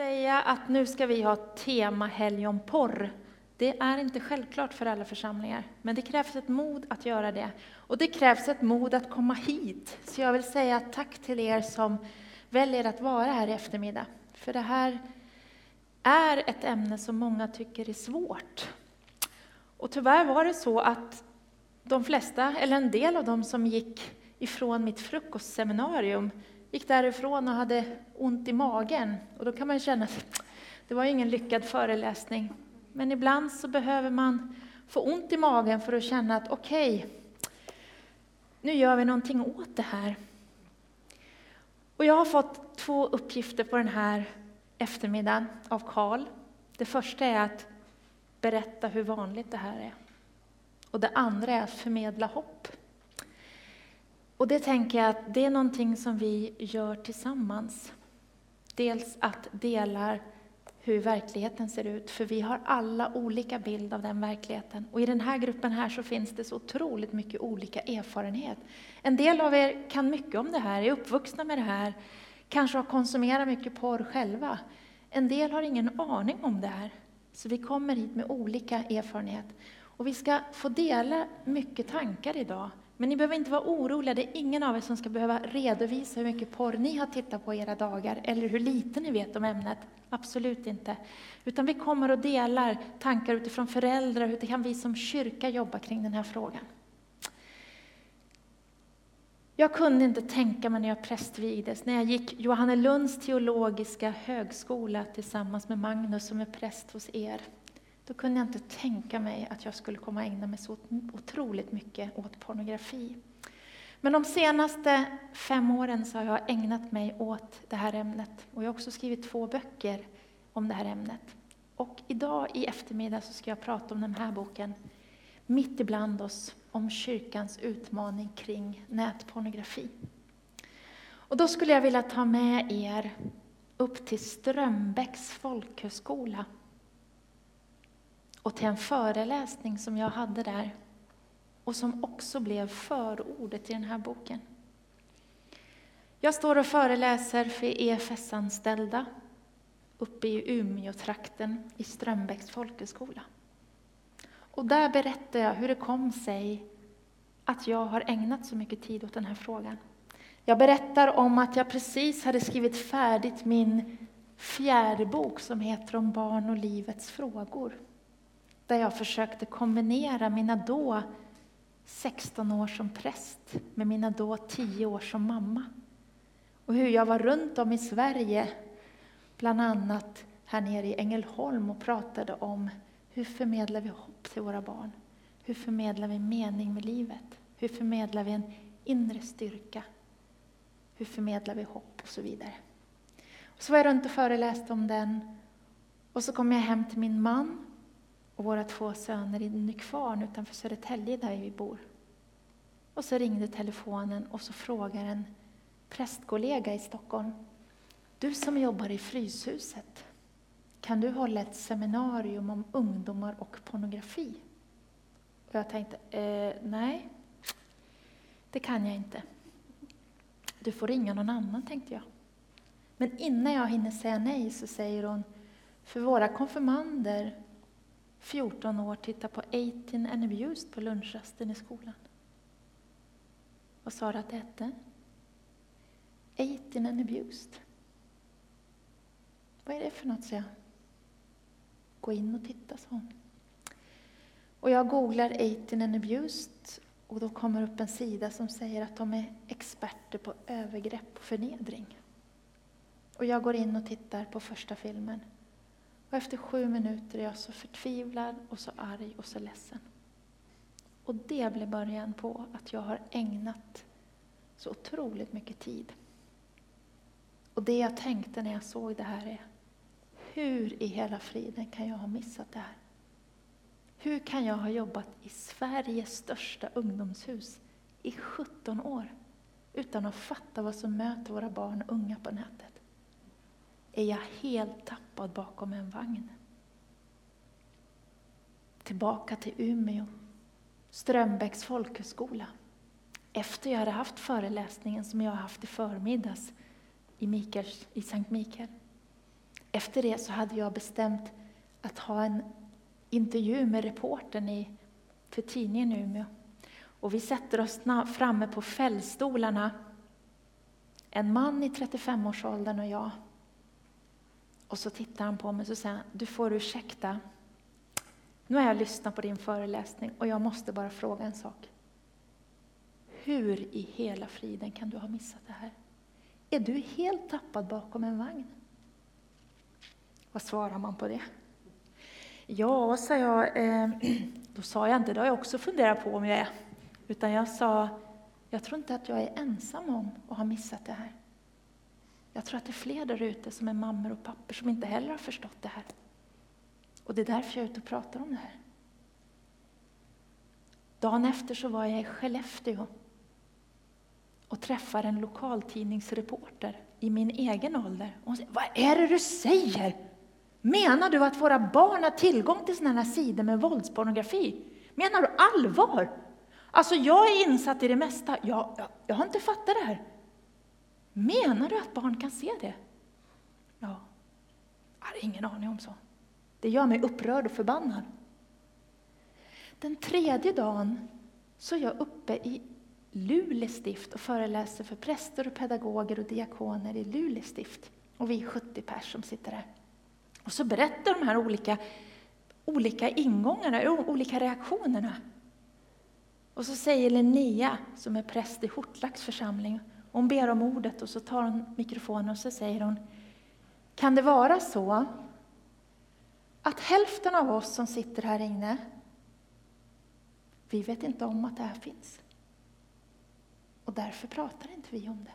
säga att nu ska vi ha tema helg om porr. Det är inte självklart för alla församlingar, men det krävs ett mod att göra det. Och det krävs ett mod att komma hit. Så jag vill säga tack till er som väljer att vara här i eftermiddag. För det här är ett ämne som många tycker är svårt. Och tyvärr var det så att de flesta, eller en del av dem som gick ifrån mitt frukostseminarium, gick därifrån och hade ont i magen. Och då kan man känna att det var ingen lyckad föreläsning. Men ibland så behöver man få ont i magen för att känna att okej, okay, nu gör vi någonting åt det här. Och jag har fått två uppgifter på den här eftermiddagen av Karl. Det första är att berätta hur vanligt det här är. Och det andra är att förmedla hopp. Och det tänker jag att det är någonting som vi gör tillsammans. Dels att dela hur verkligheten ser ut, för vi har alla olika bild av den verkligheten. Och i den här gruppen här så finns det så otroligt mycket olika erfarenhet. En del av er kan mycket om det här, är uppvuxna med det här, kanske har konsumerat mycket porr själva. En del har ingen aning om det här. Så vi kommer hit med olika erfarenhet. Och vi ska få dela mycket tankar idag. Men ni behöver inte vara oroliga, det är ingen av er som ska behöva redovisa hur mycket porr ni har tittat på era dagar, eller hur lite ni vet om ämnet. Absolut inte. Utan vi kommer och delar tankar utifrån föräldrar, hur kan vi som kyrka jobba kring den här frågan. Jag kunde inte tänka mig när jag prästvigdes, när jag gick Johannelunds teologiska högskola tillsammans med Magnus som är präst hos er. Då kunde jag inte tänka mig att jag skulle komma ägna mig så otroligt mycket åt pornografi. Men de senaste fem åren så har jag ägnat mig åt det här ämnet. Och jag har också skrivit två böcker om det här ämnet. Och idag i eftermiddag så ska jag prata om den här boken, Mitt ibland oss, om kyrkans utmaning kring nätpornografi. Och då skulle jag vilja ta med er upp till Strömbäcks folkhögskola och till en föreläsning som jag hade där och som också blev förordet i den här boken. Jag står och föreläser för EFS-anställda uppe i Umeå-trakten i Strömbäcks folkhögskola. Och där berättar jag hur det kom sig att jag har ägnat så mycket tid åt den här frågan. Jag berättar om att jag precis hade skrivit färdigt min fjärde bok som heter Om barn och livets frågor. Där jag försökte kombinera mina då 16 år som präst med mina då 10 år som mamma. Och hur jag var runt om i Sverige, bland annat här nere i Ängelholm och pratade om hur förmedlar vi hopp till våra barn? Hur förmedlar vi mening med livet? Hur förmedlar vi en inre styrka? Hur förmedlar vi hopp och så vidare. Och så var jag runt och föreläste om den. Och så kom jag hem till min man och våra två söner i Nykvarn utanför Södertälje där vi bor. Och så ringde telefonen och så frågar en prästkollega i Stockholm. Du som jobbar i Fryshuset, kan du hålla ett seminarium om ungdomar och pornografi? Och jag tänkte, eh, nej, det kan jag inte. Du får ringa någon annan, tänkte jag. Men innan jag hinner säga nej så säger hon, för våra konfirmander 14 år tittar på 18 and abused på lunchrasten i skolan. Vad sa du att det hette? 18 and abused. Vad är det för något, sa jag. Gå in och titta, sa hon. Och jag googlar 18 and abused och då kommer upp en sida som säger att de är experter på övergrepp och förnedring. Och jag går in och tittar på första filmen. Och efter sju minuter är jag så förtvivlad och så arg och så ledsen. Och det blev början på att jag har ägnat så otroligt mycket tid. Och det jag tänkte när jag såg det här är, hur i hela friden kan jag ha missat det här? Hur kan jag ha jobbat i Sveriges största ungdomshus i 17 år utan att fatta vad som möter våra barn och unga på nätet? Är jag helt tappad bakom en vagn? Tillbaka till Umeå, Strömbäcks folkhögskola. Efter jag hade haft föreläsningen som jag haft i förmiddags i, Mikers, i Sankt Mikael. Efter det så hade jag bestämt att ha en intervju med reportern i, för tidningen i Umeå. Och vi sätter oss framme på fällstolarna, en man i 35-årsåldern och jag. Och så tittar han på mig och säger du får ursäkta. Nu har jag lyssnat på din föreläsning och jag måste bara fråga en sak. Hur i hela friden kan du ha missat det här? Är du helt tappad bakom en vagn? Vad svarar man på det? Ja, sa jag, eh, då sa jag inte, det har jag också funderat på om jag är. Utan jag sa, jag tror inte att jag är ensam om att ha missat det här. Jag tror att det är fler där ute som är mammor och pappor som inte heller har förstått det här. Och det är därför jag är ute och pratar om det här. Dagen efter så var jag i Skellefteå och träffade en lokaltidningsreporter i min egen ålder. Och hon säger, vad är det du säger? Menar du att våra barn har tillgång till sådana här sidor med våldspornografi? Menar du allvar? Alltså jag är insatt i det mesta. Jag, jag, jag har inte fattat det här. Menar du att barn kan se det? Ja. Jag har ingen aning om så. Det gör mig upprörd och förbannad. Den tredje dagen så är jag uppe i Luleå stift och föreläser för präster och pedagoger och diakoner i Luleå stift. Och vi är 70 pers som sitter där. Och så berättar de här olika, olika ingångarna, olika reaktionerna. Och så säger Linnea, som är präst i Hortlax församling, hon ber om ordet och så tar hon mikrofonen och så säger hon, kan det vara så att hälften av oss som sitter här inne, vi vet inte om att det här finns. Och därför pratar inte vi om det.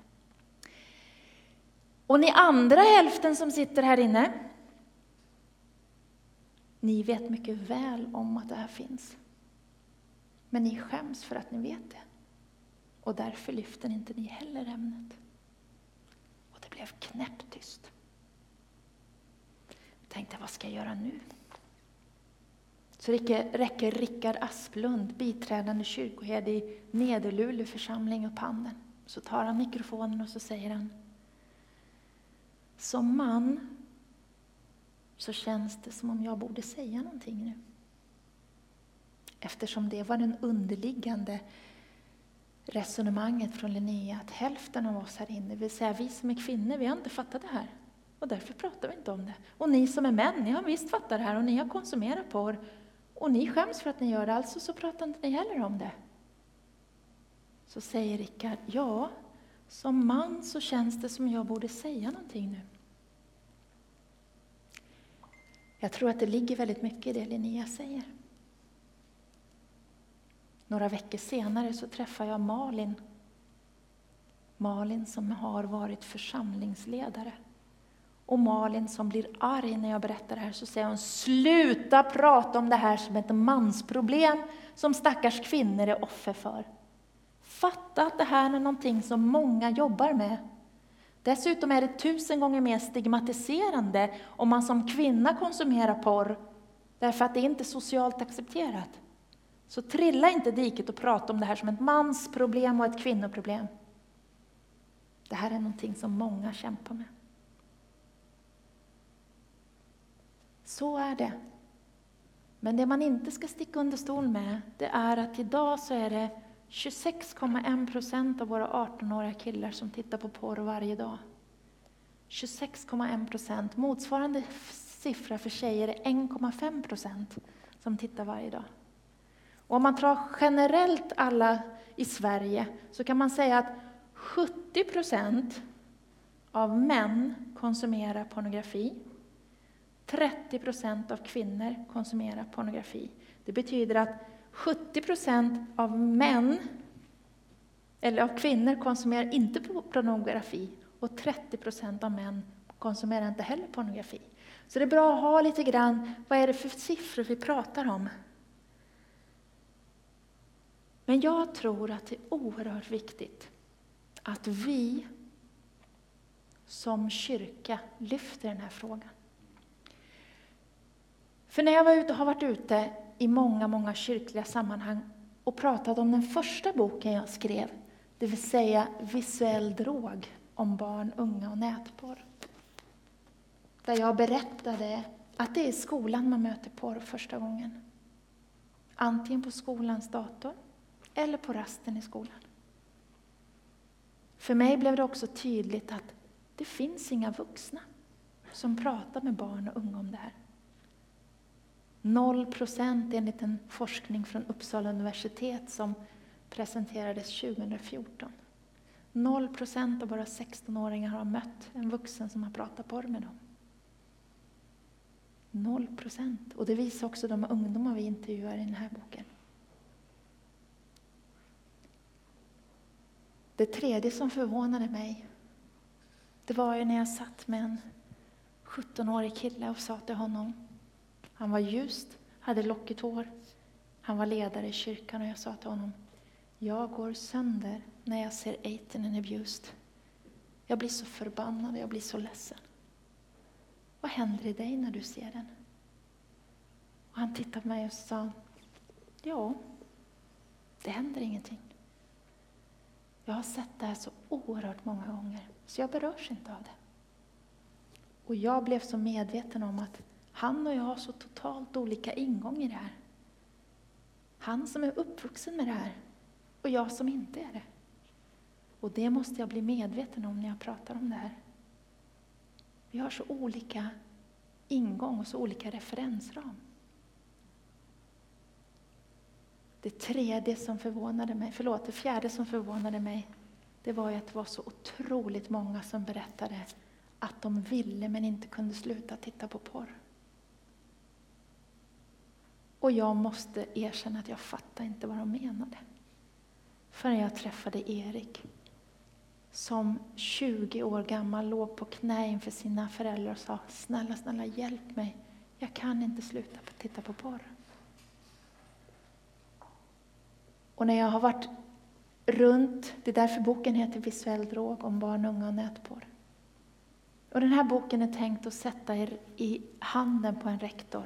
Och ni andra hälften som sitter här inne, ni vet mycket väl om att det här finns. Men ni skäms för att ni vet det. Och därför lyfter inte ni heller ämnet. Och det blev knäpptyst. Jag tänkte, vad ska jag göra nu? Så räcker Rickard Asplund, biträdande kyrkoherde i Nederluleå församling, upp handen. Så tar han mikrofonen och så säger han Som man så känns det som om jag borde säga någonting nu. Eftersom det var den underliggande resonemanget från Linnea att hälften av oss här inne, det vill säga vi som är kvinnor, vi har inte fattat det här. Och därför pratar vi inte om det. Och ni som är män, ni har visst fattat det här och ni har konsumerat porr. Och ni skäms för att ni gör det, alltså så pratar inte ni heller om det. Så säger Rickard, ja, som man så känns det som jag borde säga någonting nu. Jag tror att det ligger väldigt mycket i det Linnea säger. Några veckor senare så träffar jag Malin. Malin som har varit församlingsledare. Och Malin som blir arg när jag berättar det här, så säger hon sluta prata om det här som ett mansproblem som stackars kvinnor är offer för. Fatta att det här är någonting som många jobbar med. Dessutom är det tusen gånger mer stigmatiserande om man som kvinna konsumerar porr, därför att det är inte socialt accepterat. Så trilla inte diket och prata om det här som ett mansproblem och ett kvinnoproblem. Det här är någonting som många kämpar med. Så är det. Men det man inte ska sticka under stol med, det är att idag så är det 26,1 procent av våra 18-åriga killar som tittar på porr varje dag. 26,1 procent. Motsvarande siffra för tjejer är 1,5 procent som tittar varje dag. Och om man tar generellt alla i Sverige så kan man säga att 70 procent av män konsumerar pornografi. 30 procent av kvinnor konsumerar pornografi. Det betyder att 70 procent av män, eller av kvinnor, konsumerar inte pornografi och 30 procent av män konsumerar inte heller pornografi. Så det är bra att ha lite grann, vad är det för siffror vi pratar om? Men jag tror att det är oerhört viktigt att vi som kyrka lyfter den här frågan. För när jag var ute, har varit ute i många, många kyrkliga sammanhang och pratat om den första boken jag skrev, det vill säga Visuell drog om barn, unga och nätporr. där jag berättade att det är i skolan man möter porr första gången. Antingen på skolans dator eller på rasten i skolan. För mig blev det också tydligt att det finns inga vuxna som pratar med barn och unga om det här. Noll procent enligt en forskning från Uppsala universitet som presenterades 2014. Noll procent av våra 16-åringar har mött en vuxen som har pratat porr med dem. Noll procent. Och det visar också de ungdomar vi intervjuar i den här boken. Det tredje som förvånade mig, det var ju när jag satt med en 17-årig kille och sa till honom, han var ljust, hade lockigt hår, han var ledare i kyrkan och jag sa till honom, jag går sönder när jag ser 18 and abused. Jag blir så förbannad, jag blir så ledsen. Vad händer i dig när du ser den? Och han tittade på mig och sa, ja, det händer ingenting. Jag har sett det här så oerhört många gånger, så jag berörs inte av det. Och jag blev så medveten om att han och jag har så totalt olika ingång i det här. Han som är uppvuxen med det här och jag som inte är det. Och det måste jag bli medveten om när jag pratar om det här. Vi har så olika ingång och så olika referensram. Det tredje som förvånade mig, förlåt, det fjärde som förvånade mig, det var ju att det var så otroligt många som berättade att de ville men inte kunde sluta titta på porr. Och jag måste erkänna att jag fattade inte vad de menade. Förrän jag träffade Erik, som 20 år gammal låg på knä inför sina föräldrar och sa Snälla, snälla hjälp mig. Jag kan inte sluta titta på porr. Och när jag har varit runt, det är därför boken heter Visuell drog, om barn, unga och nätporr. Och den här boken är tänkt att sätta er i handen på en rektor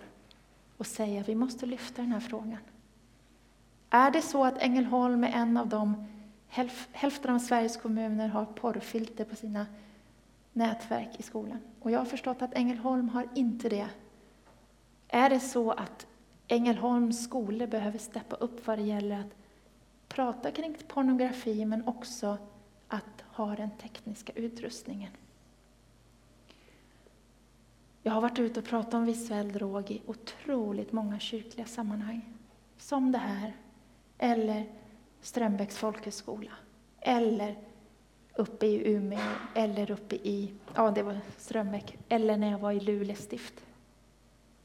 och säga vi måste lyfta den här frågan. Är det så att Ängelholm är en av de, hälften av Sveriges kommuner har porrfilter på sina nätverk i skolan. Och jag har förstått att Ängelholm har inte det. Är det så att Ängelholms skolor behöver steppa upp vad det gäller att prata kring pornografi men också att ha den tekniska utrustningen? Jag har varit ute och pratat om visuell drog i otroligt många kyrkliga sammanhang. Som det här, eller Strömbäcks folkhögskola, eller uppe i Umeå, eller uppe i, ja det var Strömbäck, eller när jag var i Luleå stift.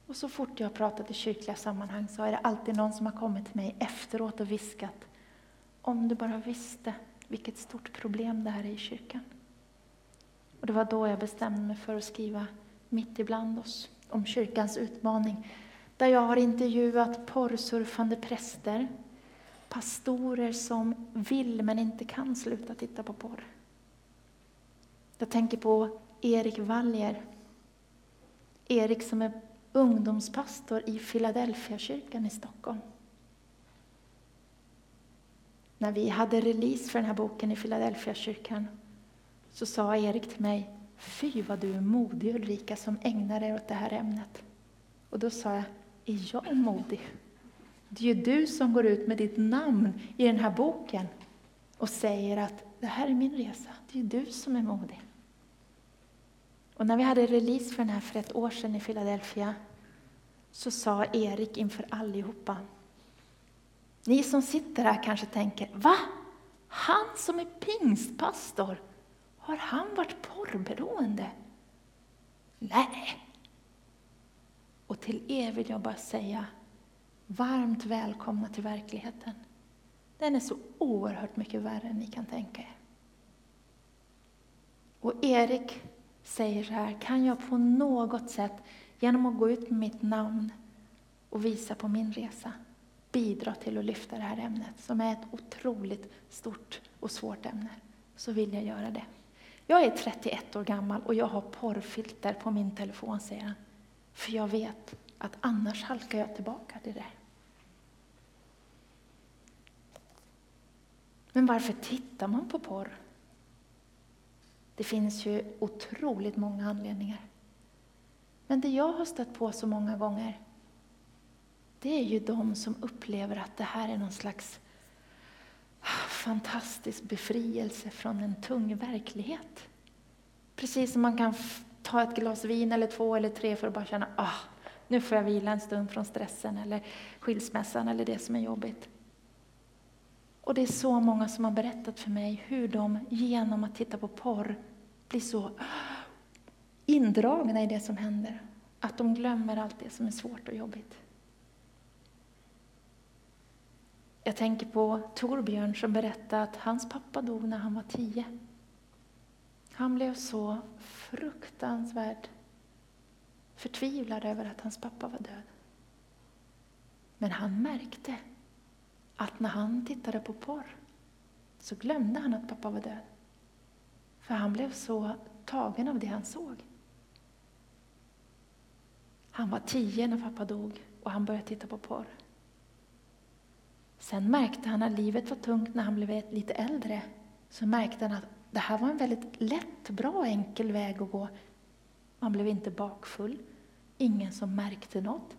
Och så fort jag har pratat i kyrkliga sammanhang så är det alltid någon som har kommit till mig efteråt och viskat, om du bara visste vilket stort problem det här är i kyrkan. Och det var då jag bestämde mig för att skriva mitt ibland oss om kyrkans utmaning. Där jag har intervjuat porrsurfande präster, pastorer som vill men inte kan sluta titta på porr. Jag tänker på Erik Wallier. Erik som är ungdomspastor i Philadelphia-kyrkan i Stockholm. När vi hade release för den här boken i Philadelphia-kyrkan så sa Erik till mig, Fy vad du är modig Ulrika som ägnar dig åt det här ämnet. Och då sa jag, är jag modig? Det är ju du som går ut med ditt namn i den här boken och säger att det här är min resa. Det är ju du som är modig. Och när vi hade release för den här för ett år sedan i Philadelphia så sa Erik inför allihopa. Ni som sitter här kanske tänker, va? Han som är pingstpastor? Har han varit porrberoende? Nej. Och till er vill jag bara säga, varmt välkomna till verkligheten. Den är så oerhört mycket värre än ni kan tänka er. Och Erik säger så här, kan jag på något sätt, genom att gå ut med mitt namn och visa på min resa, bidra till att lyfta det här ämnet, som är ett otroligt stort och svårt ämne, så vill jag göra det. Jag är 31 år gammal och jag har porrfilter på min telefon, säger han. För jag vet att annars halkar jag tillbaka till det. Men varför tittar man på porr? Det finns ju otroligt många anledningar. Men det jag har stött på så många gånger, det är ju de som upplever att det här är någon slags fantastisk befrielse från en tung verklighet. Precis som man kan ta ett glas vin eller två eller tre för att bara känna ah, nu får jag vila en stund från stressen eller skilsmässan eller det som är jobbigt. Och det är så många som har berättat för mig hur de genom att titta på porr blir så indragna i det som händer, att de glömmer allt det som är svårt och jobbigt. Jag tänker på Torbjörn som berättade att hans pappa dog när han var tio. Han blev så fruktansvärt förtvivlad över att hans pappa var död. Men han märkte att när han tittade på porr så glömde han att pappa var död. För han blev så tagen av det han såg. Han var tio när pappa dog och han började titta på porr. Sen märkte han att livet var tungt när han blev lite äldre. Så märkte han att det här var en väldigt lätt, bra, enkel väg att gå. Man blev inte bakfull, ingen som märkte något.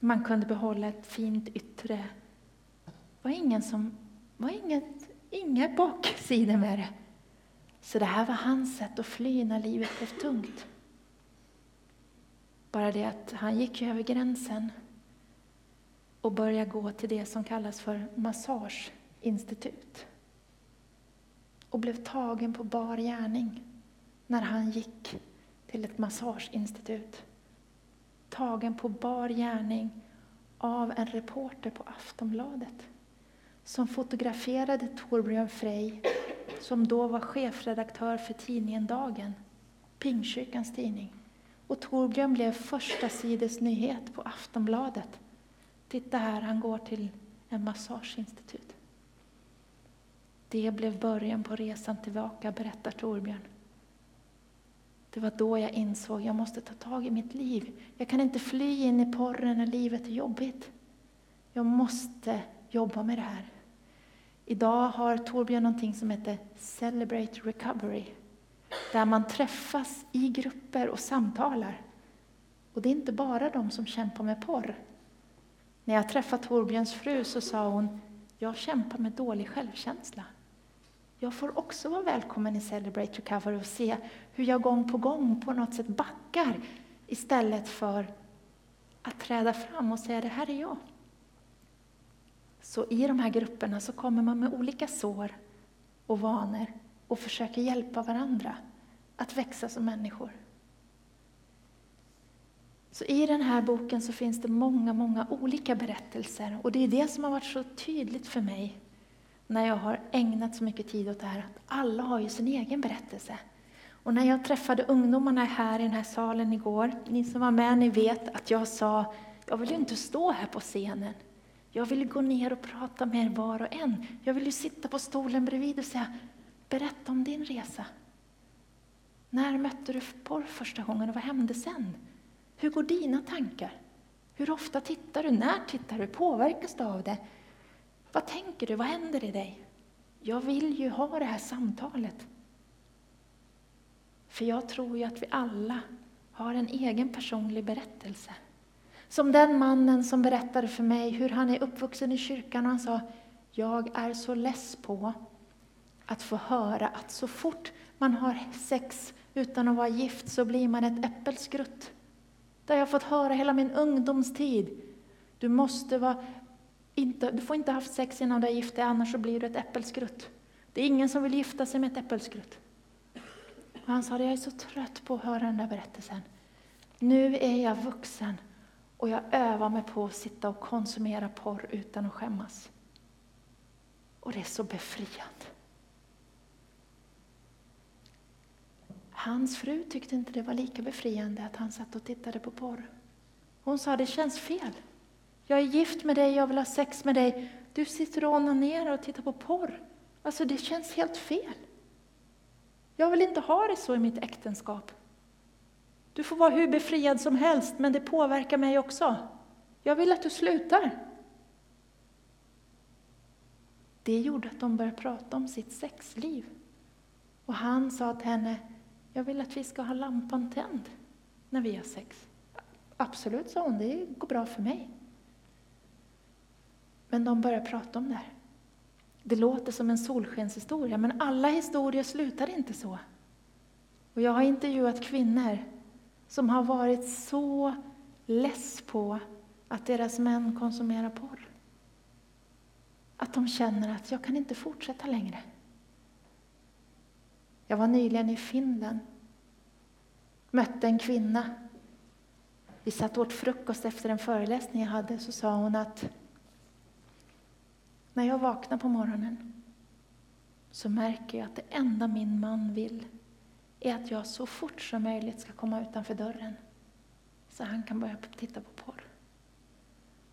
Man kunde behålla ett fint yttre. Det var ingen som, var inget, inga baksidor med det. Så det här var hans sätt att fly när livet blev tungt. Bara det att han gick över gränsen och börja gå till det som kallas för massageinstitut. Och blev tagen på bar gärning när han gick till ett massageinstitut. Tagen på bar gärning av en reporter på Aftonbladet som fotograferade Torbjörn Frey som då var chefredaktör för tidningen Dagen, Pingstkyrkans tidning. Och Torbjörn blev första sides nyhet på Aftonbladet. Titta här, han går till en massageinstitut. Det blev början på resan tillbaka, berättar Torbjörn. Det var då jag insåg jag måste ta tag i mitt liv. Jag kan inte fly in i porren när livet är jobbigt. Jag måste jobba med det här. Idag har Torbjörn någonting som heter Celebrate Recovery. Där man träffas i grupper och samtalar. Och det är inte bara de som kämpar med porr. När jag träffade Torbjörns fru så sa hon, jag kämpar med dålig självkänsla. Jag får också vara välkommen i Celebrate Recovery och se hur jag gång på gång på något sätt backar istället för att träda fram och säga, det här är jag. Så i de här grupperna så kommer man med olika sår och vanor och försöker hjälpa varandra att växa som människor. Så I den här boken så finns det många, många olika berättelser och det är det som har varit så tydligt för mig när jag har ägnat så mycket tid åt det här, att alla har ju sin egen berättelse. Och när jag träffade ungdomarna här i den här salen igår, ni som var med, ni vet att jag sa, jag vill ju inte stå här på scenen. Jag vill gå ner och prata med er var och en. Jag vill ju sitta på stolen bredvid och säga, berätta om din resa. När mötte du porr första gången och vad hände sen? Hur går dina tankar? Hur ofta tittar du? När tittar du? Påverkas du av det? Vad tänker du? Vad händer i dig? Jag vill ju ha det här samtalet. För jag tror ju att vi alla har en egen personlig berättelse. Som den mannen som berättade för mig hur han är uppvuxen i kyrkan och han sa, jag är så less på att få höra att så fort man har sex utan att vara gift så blir man ett äppelskrutt. Det har jag fått höra hela min ungdomstid. Du måste vara inte, du får inte ha haft sex innan du är gift dig, annars så blir du ett äppelskrutt. Det är ingen som vill gifta sig med ett äppelskrutt. Och han sa, jag är så trött på att höra den där berättelsen. Nu är jag vuxen och jag övar mig på att sitta och konsumera porr utan att skämmas. Och det är så befriande. Hans fru tyckte inte det var lika befriande att han satt och tittade på porr. Hon sa, det känns fel. Jag är gift med dig, jag vill ha sex med dig. Du sitter och onanerar och tittar på porr. Alltså det känns helt fel. Jag vill inte ha det så i mitt äktenskap. Du får vara hur befriad som helst, men det påverkar mig också. Jag vill att du slutar. Det gjorde att de började prata om sitt sexliv. Och han sa till henne, jag vill att vi ska ha lampan tänd när vi har sex. Absolut, sa hon, det går bra för mig. Men de börjar prata om det här. Det låter som en solskenshistoria, men alla historier slutar inte så. Och jag har intervjuat kvinnor som har varit så less på att deras män konsumerar porr. Att de känner att jag kan inte fortsätta längre. Jag var nyligen i Finland. Mötte en kvinna. Vi satt åt frukost efter en föreläsning jag hade, så sa hon att när jag vaknar på morgonen så märker jag att det enda min man vill är att jag så fort som möjligt ska komma utanför dörren så han kan börja titta på porr.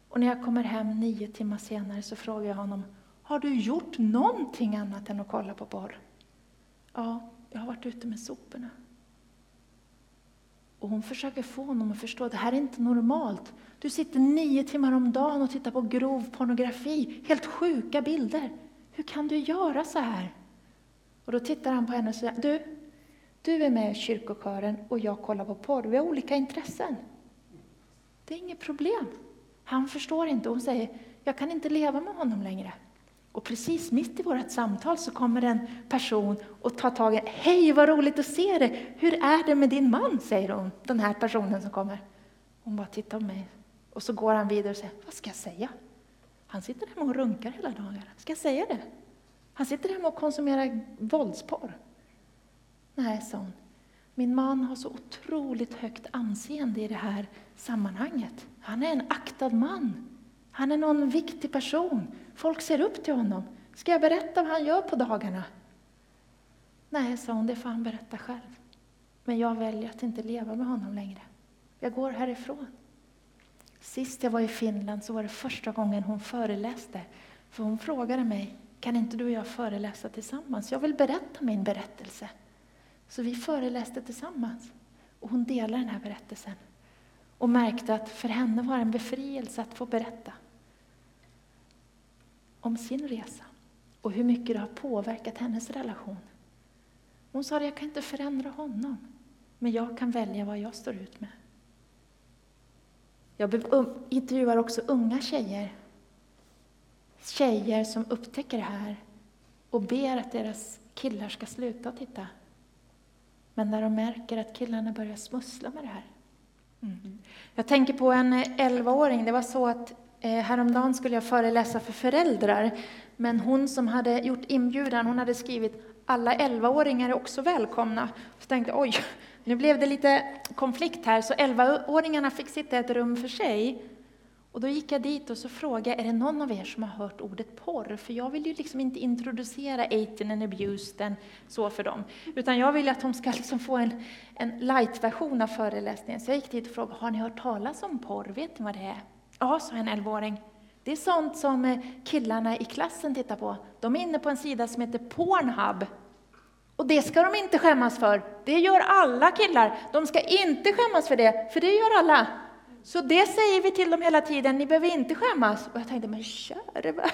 Och när jag kommer hem nio timmar senare så frågar jag honom, har du gjort någonting annat än att kolla på porr? Ja, jag har varit ute med soporna. Och hon försöker få honom att förstå att det här är inte normalt. Du sitter nio timmar om dagen och tittar på grov pornografi, helt sjuka bilder. Hur kan du göra så här? Och då tittar han på henne och säger, du, du är med i kyrkokören och jag kollar på porr. Vi har olika intressen. Det är inget problem. Han förstår inte. Hon säger, jag kan inte leva med honom längre. Och precis mitt i vårt samtal så kommer en person och tar tag i Hej, vad roligt att se dig! Hur är det med din man? säger hon, den här personen som kommer. Hon bara tittar på mig. Och så går han vidare och säger, vad ska jag säga? Han sitter hemma och runkar hela dagen. Ska jag säga det? Han sitter hemma och konsumerar våldsporr. Nej, sa hon. Min man har så otroligt högt anseende i det här sammanhanget. Han är en aktad man. Han är någon viktig person. Folk ser upp till honom. Ska jag berätta vad han gör på dagarna? Nej, sa hon, det får han berätta själv. Men jag väljer att inte leva med honom längre. Jag går härifrån. Sist jag var i Finland så var det första gången hon föreläste. För hon frågade mig, kan inte du och jag föreläsa tillsammans? Jag vill berätta min berättelse. Så vi föreläste tillsammans. Och hon delade den här berättelsen. Och märkte att för henne var det en befrielse att få berätta om sin resa och hur mycket det har påverkat hennes relation. Hon sa att jag kan inte förändra honom, men jag kan välja vad jag står ut med. Jag um, intervjuar också unga tjejer. Tjejer som upptäcker det här och ber att deras killar ska sluta titta. Men när de märker att killarna börjar smussla med det här. Mm. Jag tänker på en eh, 11-åring. Det var så att Eh, häromdagen skulle jag föreläsa för föräldrar, men hon som hade gjort inbjudan, hon hade skrivit alla 11-åringar är också välkomna. Så tänkte oj, nu blev det lite konflikt här, så 11-åringarna fick sitta i ett rum för sig. Och då gick jag dit och så frågade, är det någon av er som har hört ordet porr? För jag vill ju liksom inte introducera 18 and abused så för dem, utan jag vill att de ska liksom få en, en light-version av föreläsningen. Så jag gick dit och frågade, har ni hört talas om porr? Vet ni vad det är? Ja, sa en 11-åring. Det är sånt som eh, killarna i klassen tittar på. De är inne på en sida som heter Pornhub. Och det ska de inte skämmas för. Det gör alla killar. De ska inte skämmas för det, för det gör alla. Så det säger vi till dem hela tiden, ni behöver inte skämmas. Och jag tänkte, men käre värld.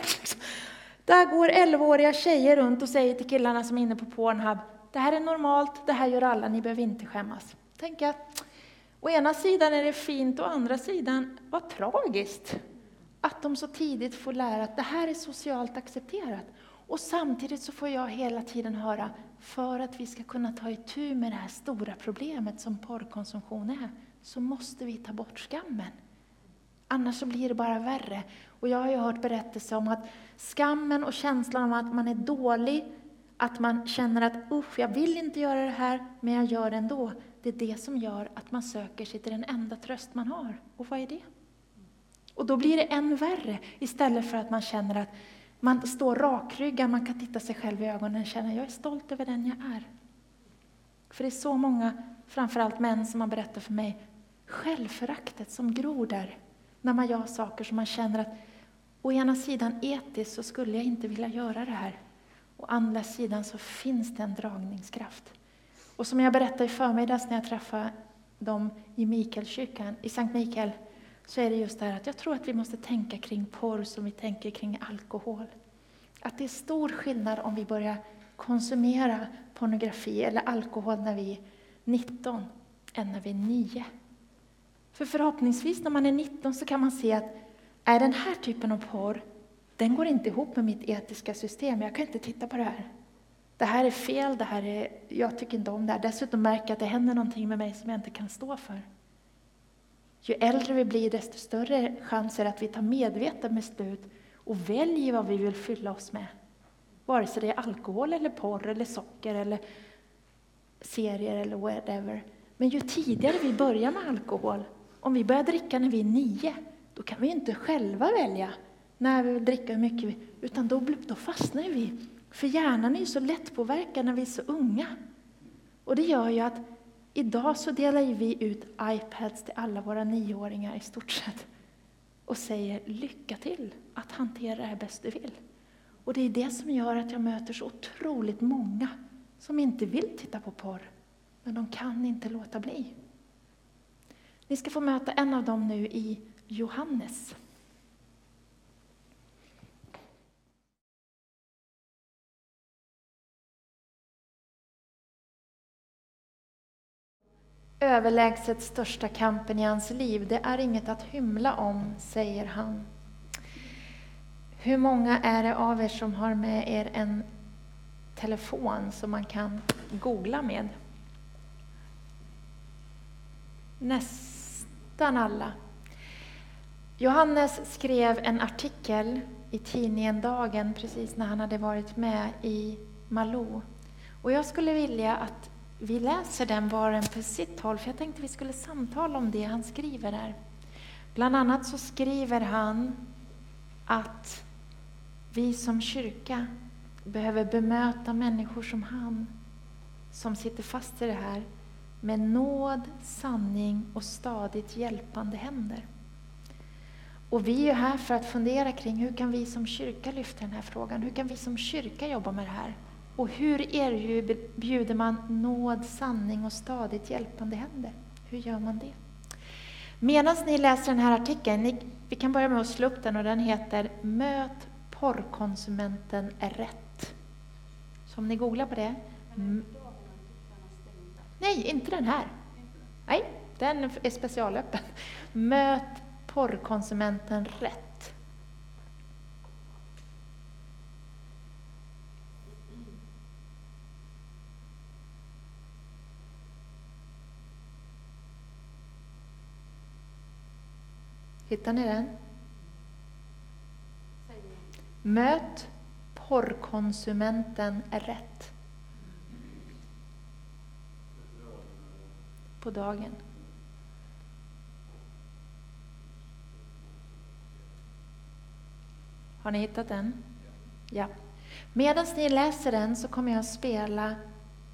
Där går 11-åriga tjejer runt och säger till killarna som är inne på Pornhub, det här är normalt, det här gör alla, ni behöver inte skämmas. Tänk att Å ena sidan är det fint, å andra sidan, vad tragiskt att de så tidigt får lära att det här är socialt accepterat. Och samtidigt så får jag hela tiden höra, för att vi ska kunna ta itu med det här stora problemet som porrkonsumtion är, så måste vi ta bort skammen. Annars så blir det bara värre. Och jag har ju hört berättelser om att skammen och känslan av att man är dålig, att man känner att usch, jag vill inte göra det här, men jag gör det ändå. Det är det som gör att man söker sig till den enda tröst man har. Och vad är det? Och då blir det än värre, istället för att man känner att man står rakryggad, man kan titta sig själv i ögonen och känna, jag är stolt över den jag är. För det är så många, framförallt män, som har berättat för mig, självföraktet som gror där, när man gör saker som man känner att, å ena sidan etiskt så skulle jag inte vilja göra det här, å andra sidan så finns det en dragningskraft. Och som jag berättade i förmiddags när jag träffade dem i Mikaelkyrkan, i Sankt Mikael, så är det just det här att jag tror att vi måste tänka kring porr som vi tänker kring alkohol. Att det är stor skillnad om vi börjar konsumera pornografi eller alkohol när vi är 19, än när vi är 9. För förhoppningsvis när man är 19 så kan man se att är den här typen av porr, den går inte ihop med mitt etiska system. Jag kan inte titta på det här. Det här är fel, det här är, jag tycker inte om det här. Dessutom märker jag att det händer någonting med mig som jag inte kan stå för. Ju äldre vi blir, desto större chans är det att vi tar medvetna beslut och väljer vad vi vill fylla oss med. Vare sig det är alkohol, eller porr, eller socker, eller serier eller whatever. Men ju tidigare vi börjar med alkohol, om vi börjar dricka när vi är nio, då kan vi inte själva välja när vi vill dricka hur mycket vi utan då, då fastnar vi. För hjärnan är ju så lättpåverkad när vi är så unga. Och det gör ju att idag så delar vi ut iPads till alla våra nioåringar i stort sett och säger lycka till att hantera det här bäst du vill. Och det är det som gör att jag möter så otroligt många som inte vill titta på porr, men de kan inte låta bli. Ni ska få möta en av dem nu i Johannes. Överlägset största kampen i hans liv, det är inget att hymla om, säger han. Hur många är det av er som har med er en telefon som man kan googla med? Nästan alla. Johannes skrev en artikel i tidningen Dagen precis när han hade varit med i Malou. Och jag skulle vilja att vi läser den var en på sitt håll, för jag tänkte vi skulle samtala om det han skriver där. Bland annat så skriver han att vi som kyrka behöver bemöta människor som han, som sitter fast i det här, med nåd, sanning och stadigt hjälpande händer. Och vi är här för att fundera kring hur kan vi som kyrka lyfta den här frågan? Hur kan vi som kyrka jobba med det här? Och hur erbjuder man nåd, sanning och stadigt hjälpande händer? Hur gör man det? Medan ni läser den här artikeln, ni, vi kan börja med att slå upp den och den heter Möt porrkonsumenten rätt. Så om ni googlar på det. Mm. Nej, inte den här. Nej, den är specialöppen. Möt porrkonsumenten rätt. Hittar ni den? Möt porrkonsumenten rätt. På dagen. Har ni hittat den? Ja. Medan ni läser den så kommer jag att spela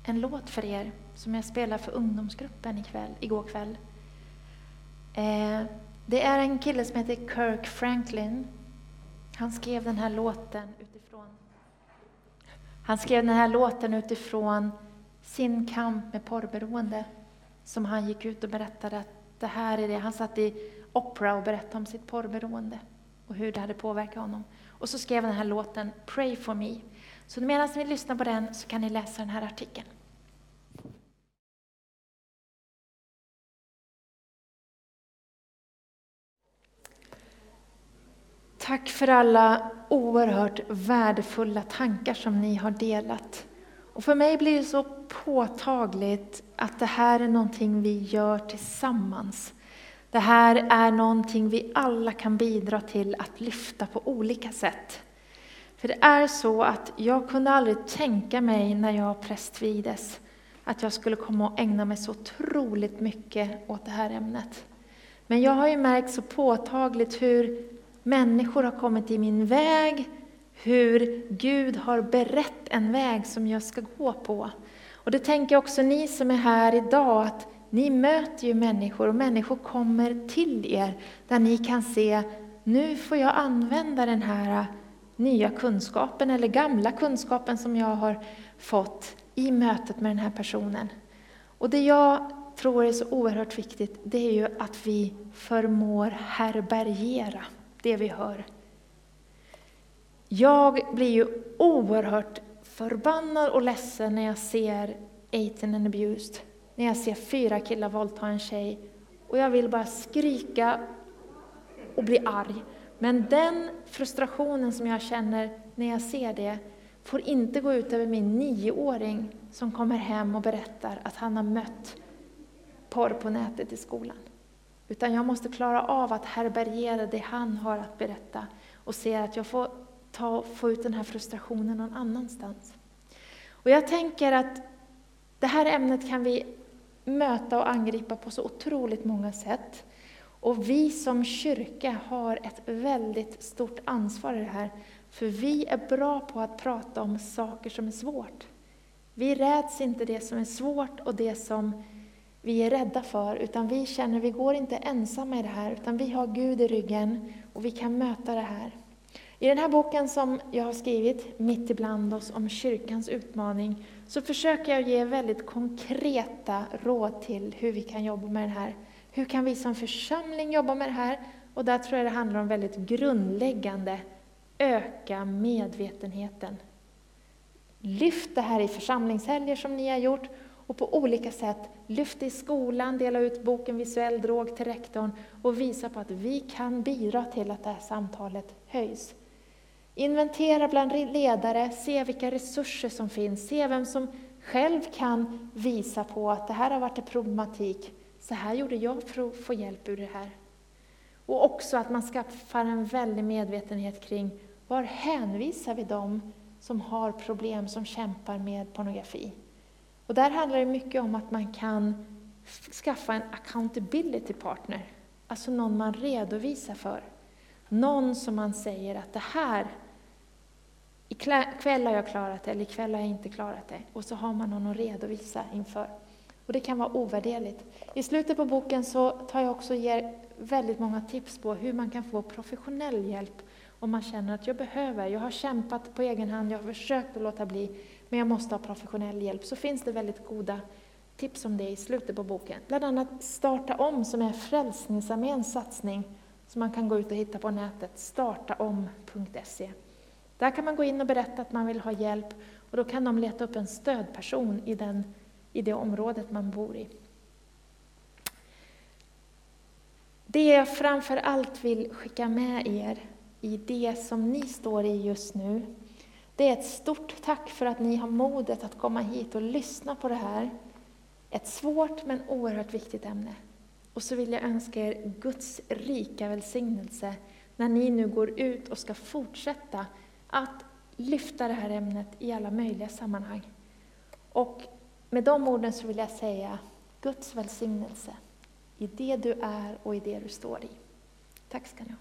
en låt för er som jag spelade för ungdomsgruppen ikväll, igår kväll. Eh, det är en kille som heter Kirk Franklin. Han skrev den här låten utifrån han skrev den här låten utifrån sin kamp med porrberoende. Som han gick ut och berättade att det här är det. Han satt i Opera och berättade om sitt porrberoende och hur det hade påverkat honom. Och så skrev han den här låten Pray for me. Så medan ni lyssnar på den så kan ni läsa den här artikeln. Tack för alla oerhört värdefulla tankar som ni har delat. Och för mig blir det så påtagligt att det här är någonting vi gör tillsammans. Det här är någonting vi alla kan bidra till att lyfta på olika sätt. För det är så att jag kunde aldrig tänka mig när jag prästvides att jag skulle komma och ägna mig så otroligt mycket åt det här ämnet. Men jag har ju märkt så påtagligt hur människor har kommit i min väg, hur Gud har berett en väg som jag ska gå på. Och det tänker också ni som är här idag, att ni möter ju människor och människor kommer till er där ni kan se, nu får jag använda den här nya kunskapen eller gamla kunskapen som jag har fått i mötet med den här personen. Och det jag tror är så oerhört viktigt, det är ju att vi förmår härbärgera det vi hör. Jag blir ju oerhört förbannad och ledsen när jag ser 18 and abused när jag ser fyra killar våldta en tjej och jag vill bara skrika och bli arg. Men den frustrationen som jag känner när jag ser det får inte gå ut över min nioåring som kommer hem och berättar att han har mött porr på nätet i skolan. Utan jag måste klara av att härbärgera det han har att berätta och se att jag får ta, få ut den här frustrationen någon annanstans. Och jag tänker att det här ämnet kan vi möta och angripa på så otroligt många sätt. Och vi som kyrka har ett väldigt stort ansvar i det här. För vi är bra på att prata om saker som är svårt. Vi räds inte det som är svårt och det som vi är rädda för, utan vi känner att vi går inte ensamma i det här, utan vi har Gud i ryggen och vi kan möta det här. I den här boken som jag har skrivit, Mitt ibland oss, om kyrkans utmaning, så försöker jag ge väldigt konkreta råd till hur vi kan jobba med det här. Hur kan vi som församling jobba med det här? Och där tror jag det handlar om väldigt grundläggande, öka medvetenheten. Lyft det här i församlingshelger som ni har gjort, och på olika sätt lyfta i skolan, dela ut boken Visuell drog till rektorn och visa på att vi kan bidra till att det här samtalet höjs. Inventera bland ledare, se vilka resurser som finns, se vem som själv kan visa på att det här har varit en problematik. Så här gjorde jag för att få hjälp ur det här. Och också att man skaffar en väldig medvetenhet kring var hänvisar vi dem som har problem, som kämpar med pornografi. Och där handlar det mycket om att man kan skaffa en accountability partner, alltså någon man redovisar för. Någon som man säger att det här, ikväll har jag klarat det, eller ikväll har jag inte klarat det. Och så har man någon att redovisa inför. Och det kan vara ovärderligt. I slutet på boken så tar jag också ger väldigt många tips på hur man kan få professionell hjälp om man känner att jag behöver, jag har kämpat på egen hand, jag har försökt att låta bli, men jag måste ha professionell hjälp. Så finns det väldigt goda tips om det i slutet på boken. Bland annat Starta om, som är Frälsningsarméns satsning, som man kan gå ut och hitta på nätet, startaom.se. Där kan man gå in och berätta att man vill ha hjälp, och då kan de leta upp en stödperson i, den, i det området man bor i. Det jag framför allt vill skicka med er i det som ni står i just nu, det är ett stort tack för att ni har modet att komma hit och lyssna på det här. Ett svårt men oerhört viktigt ämne. Och så vill jag önska er Guds rika välsignelse när ni nu går ut och ska fortsätta att lyfta det här ämnet i alla möjliga sammanhang. Och med de orden så vill jag säga Guds välsignelse i det du är och i det du står i. Tack ska ni ha.